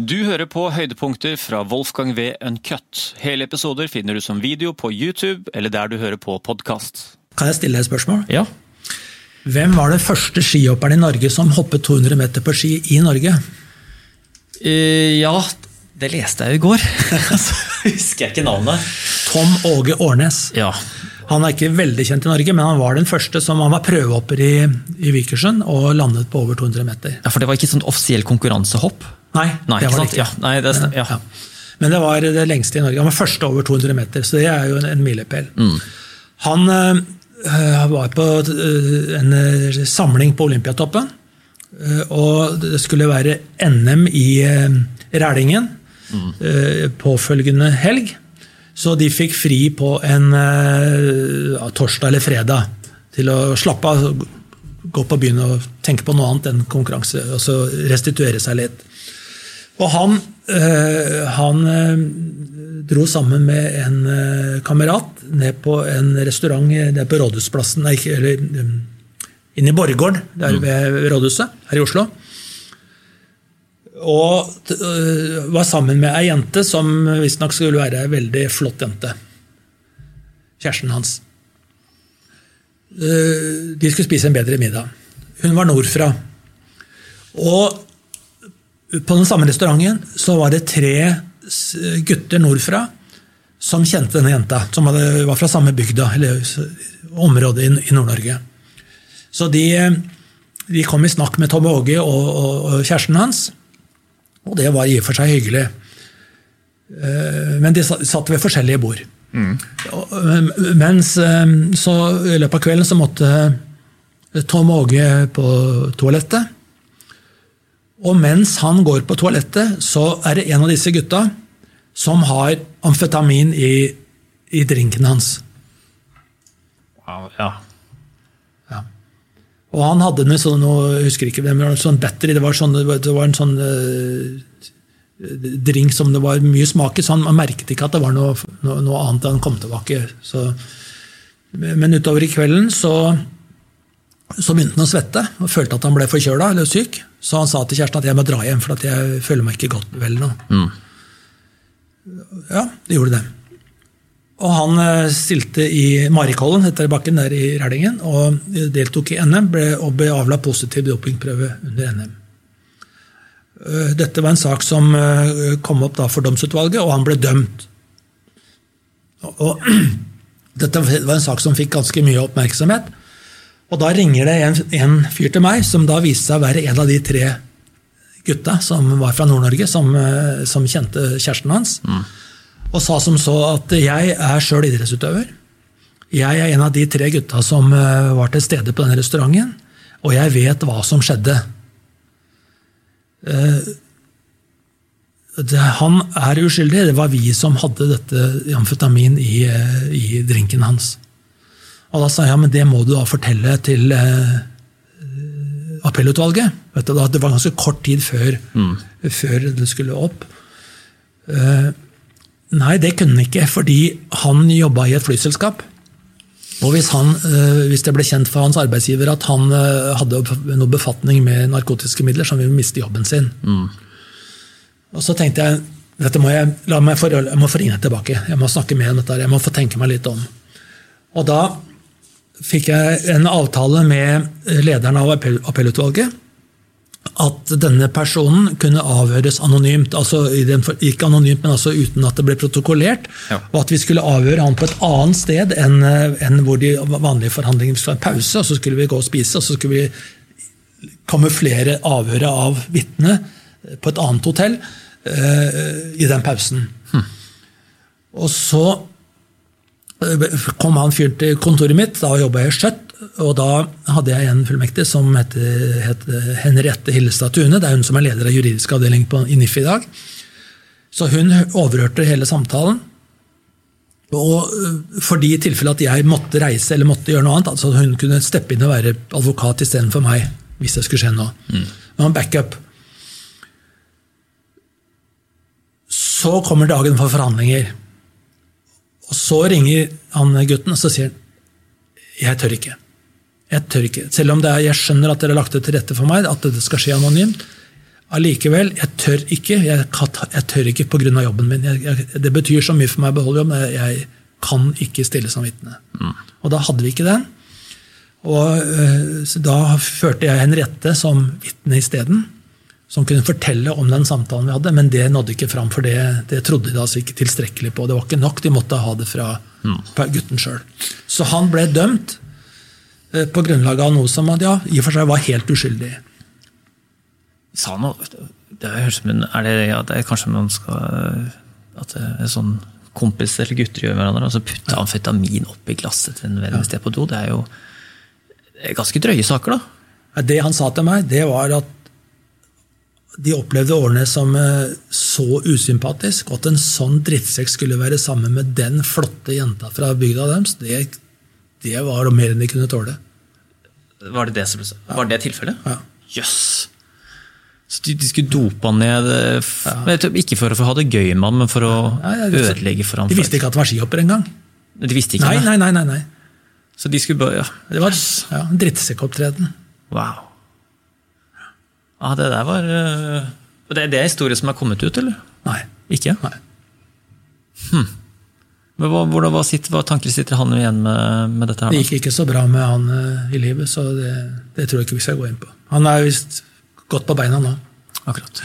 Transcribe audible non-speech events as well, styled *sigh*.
Du hører på høydepunkter fra Wolfgang V. Uncut. Hele episoder finner du som video på YouTube eller der du hører på podkast. Kan jeg stille deg et spørsmål? Ja. Hvem var den første skihopperen i Norge som hoppet 200 meter på ski i Norge? Uh, ja, det leste jeg jo i går. *laughs* *laughs* Så husker jeg ikke navnet. Tom Åge Årnes. Ja. Han er ikke veldig kjent i Norge, men han var den første som han var prøvehopper i, i Vikersund og landet på over 200 meter. ja, For det var ikke sånn offisiell konkurransehopp? Nei, Nei, det var det ikke. Ja, nei, det stem- ja. Men det var det lengste i Norge. Han var første over 200 meter, så det er jo en, en milepæl. Han øh, var på øh, en øh, samling på Olympiatoppen, og det skulle være NM i Rælingen øh, påfølgende helg. Så de fikk fri på en ja, torsdag eller fredag til å slappe av, gå på byen og tenke på noe annet enn konkurranse, og så restituere seg litt. Og han, øh, han øh, dro sammen med en kamerat ned på en restaurant nede på Rådhusplassen, eller øh, inne i Borregaard, der ved Rådhuset her i Oslo. Og øh, var sammen med ei jente som visstnok skulle være ei veldig flott jente. Kjæresten hans. Øh, De skulle spise en bedre middag. Hun var nordfra. Og på den samme restauranten så var det tre gutter nordfra som kjente denne jenta, som var fra samme bygda, eller område i, Nord-Norge. Så de, de kom i snakk med Tom Åge og, og, og kjæresten hans, og det var i og for seg hyggelig. Eh, Men de satt ved forskjellige bord. Og, eh, Mens eh, så i løpet av kvelden så måtte Tom Åge på toalettet. Og mens han går på toalettet, så er det en av disse gutta som har amfetamin i, i drinken hans. Wow, ja. Og han hadde med sånn, noe, jeg husker ikke det var sånn battery, det var, sånn, det var en sånn uh, drink som det var mye smak i, så han merket ikke at det var noe, noe, noe annet da han kom tilbake. Så, men utover i kvelden så, så begynte han å svette og følte at han ble forkjøla eller syk. Så han sa til kjæresten at jeg må dra hjem, for at jeg føler meg ikke godt vel nå. Ja, det gjorde det. Og han eh, stilte i Marikollen, det bakken der i Rælingen, og deltok i NM ble, og ble avla positiv dopingprøve under NM. Eh, Dette var en sak som eh, kom opp for domsutvalget, og han ble dømt. Og, og *clears throat* dette var en sak som fikk ganske mye oppmerksomhet. Og da ringer det en, en fyr til meg, som da viste seg å være en av de tre gutta som var fra Nord-Norge, som, eh, som kjente kjæresten hans. Og sa som så at jeg er sjøl idrettsutøver. Jeg er en av de tre gutta som eh, var til stede på denne restauranten, og jeg vet hva som skjedde. Eh, det, han er uskyldig. Det var vi som hadde dette amfetamin i, eh, i drinken hans. Og da sa jeg ja, men det må du da fortelle til appellutvalget. Vet du, da, det var ganske kort tid før, før det skulle opp. Eh, nei, det kunne han ikke, fordi han jobba i et flyselskap. Og hvis, han, eh, hvis det ble kjent for hans arbeidsgiver at han eh, hadde noe befatning med narkotiske midler, så han ville miste jobben sin. Og så tenkte jeg dette må jeg, la meg for, jeg må få ringe tilbake. Jeg må snakke med henne, dette, jeg må få tenke meg litt om. Og da fikk jeg en avtale med lederen av appell, appellutvalget at denne personen kunne avhøres anonymt. altså Ikke anonymt, men altså uten at det ble protokollert. Ja. Og at vi skulle avhøre han på et annet sted enn, eh, enn hvor de vanlige forhandlingene skulle ha en pause. og Så skulle vi gå og spise, og så skulle vi kamuflere avhøret av vitnet på et annet hotell eh, i den pausen. Og så eh, kom han fyren til kontoret mitt, da jobba jeg i Skjøtt, og da hadde jeg en fullmektig som heter, heter Henriette Hillestad Tune. Det er hun som er leder av juridisk avdeling på, i NIF i dag. Så hun overhørte hele samtalen. Og for fordi i tilfelle at jeg måtte reise eller måtte gjøre noe annet, altså hun kunne steppe inn og være advokat istedenfor meg, hvis det skulle skje noe. Det var en backup. Så kommer dagen for forhandlinger. Og så ringer han gutten og så sier han, jeg tør ikke. Jeg tør ikke. Selv om det er, jeg skjønner at dere har lagt det til rette for meg, at det skal skje anonymt. Allikevel, jeg tør ikke jeg, jeg tør ikke pga. jobben min. Jeg, jeg, det betyr så mye for meg å beholde jobben. Jeg, kan ikke stille som vitne. Og da hadde vi ikke den. Og øh, Da førte jeg Henriette som vitne isteden. Som kunne fortelle om den samtalen vi hadde, men det nådde ikke fram. For det, det trodde de altså ikke tilstrekkelig på. Det var ikke nok, de måtte ha det fra, mm. gutten sjøl. Så han ble dømt på grunnlag av noe som ja, i og for seg var helt uskyldig. Sa noe Det høres ut som er det, ja, det er kanskje man skal At det er sånn kompis eller gutter gjør hverandre, og så putte amfetamin oppi glasset til en venn hvis de er på do. Det er jo det er ganske drøye saker, da. Det han sa til meg, det var at de opplevde årene som eh, så usympatisk, og at en sånn drittsekk skulle være sammen med den flotte jenta fra bygda deres, det, det var mer enn de kunne tåle. Var det det som? Var det tilfellet? Ja. Jøss! Så de, de skulle dope han ned ja. f Ikke for å få ha det gøy med han, men for å Nei, jeg- ødelegge for han. De visste ikke at det var skihopper engang. De visste ikke Nei, det? nei, nei. nei, nei. Så de skulle bare ja. Det var ja, en drittsekkopptreden. Wow. Ja, det der var uh, Det, det er historie som er kommet ut, eller? Nei. Ikke? nei. Men hva, hvordan, hva, sitter, hva tanker sitter han igjen med, med dette her? Det gikk ikke så bra med han eh, i livet, så det, det tror jeg ikke vi skal gå inn på. Han er visst godt på beina nå. Akkurat.